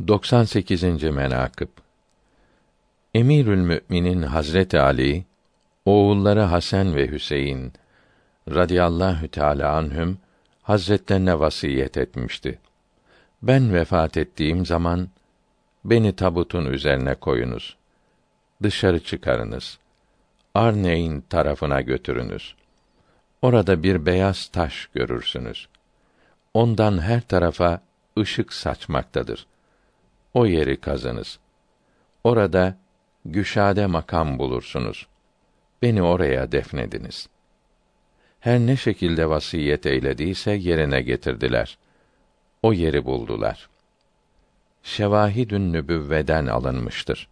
98. menakıb Emirül Müminin Hazreti Ali oğulları Hasan ve Hüseyin radıyallahu teala anhüm hazretlerine vasiyet etmişti. Ben vefat ettiğim zaman beni tabutun üzerine koyunuz. Dışarı çıkarınız. Arneyn tarafına götürünüz. Orada bir beyaz taş görürsünüz. Ondan her tarafa ışık saçmaktadır. O yeri kazınız. Orada güşade makam bulursunuz. Beni oraya defnediniz. Her ne şekilde vasiyet eylediyse yerine getirdiler. O yeri buldular. Şevahidün nübüvveden alınmıştır.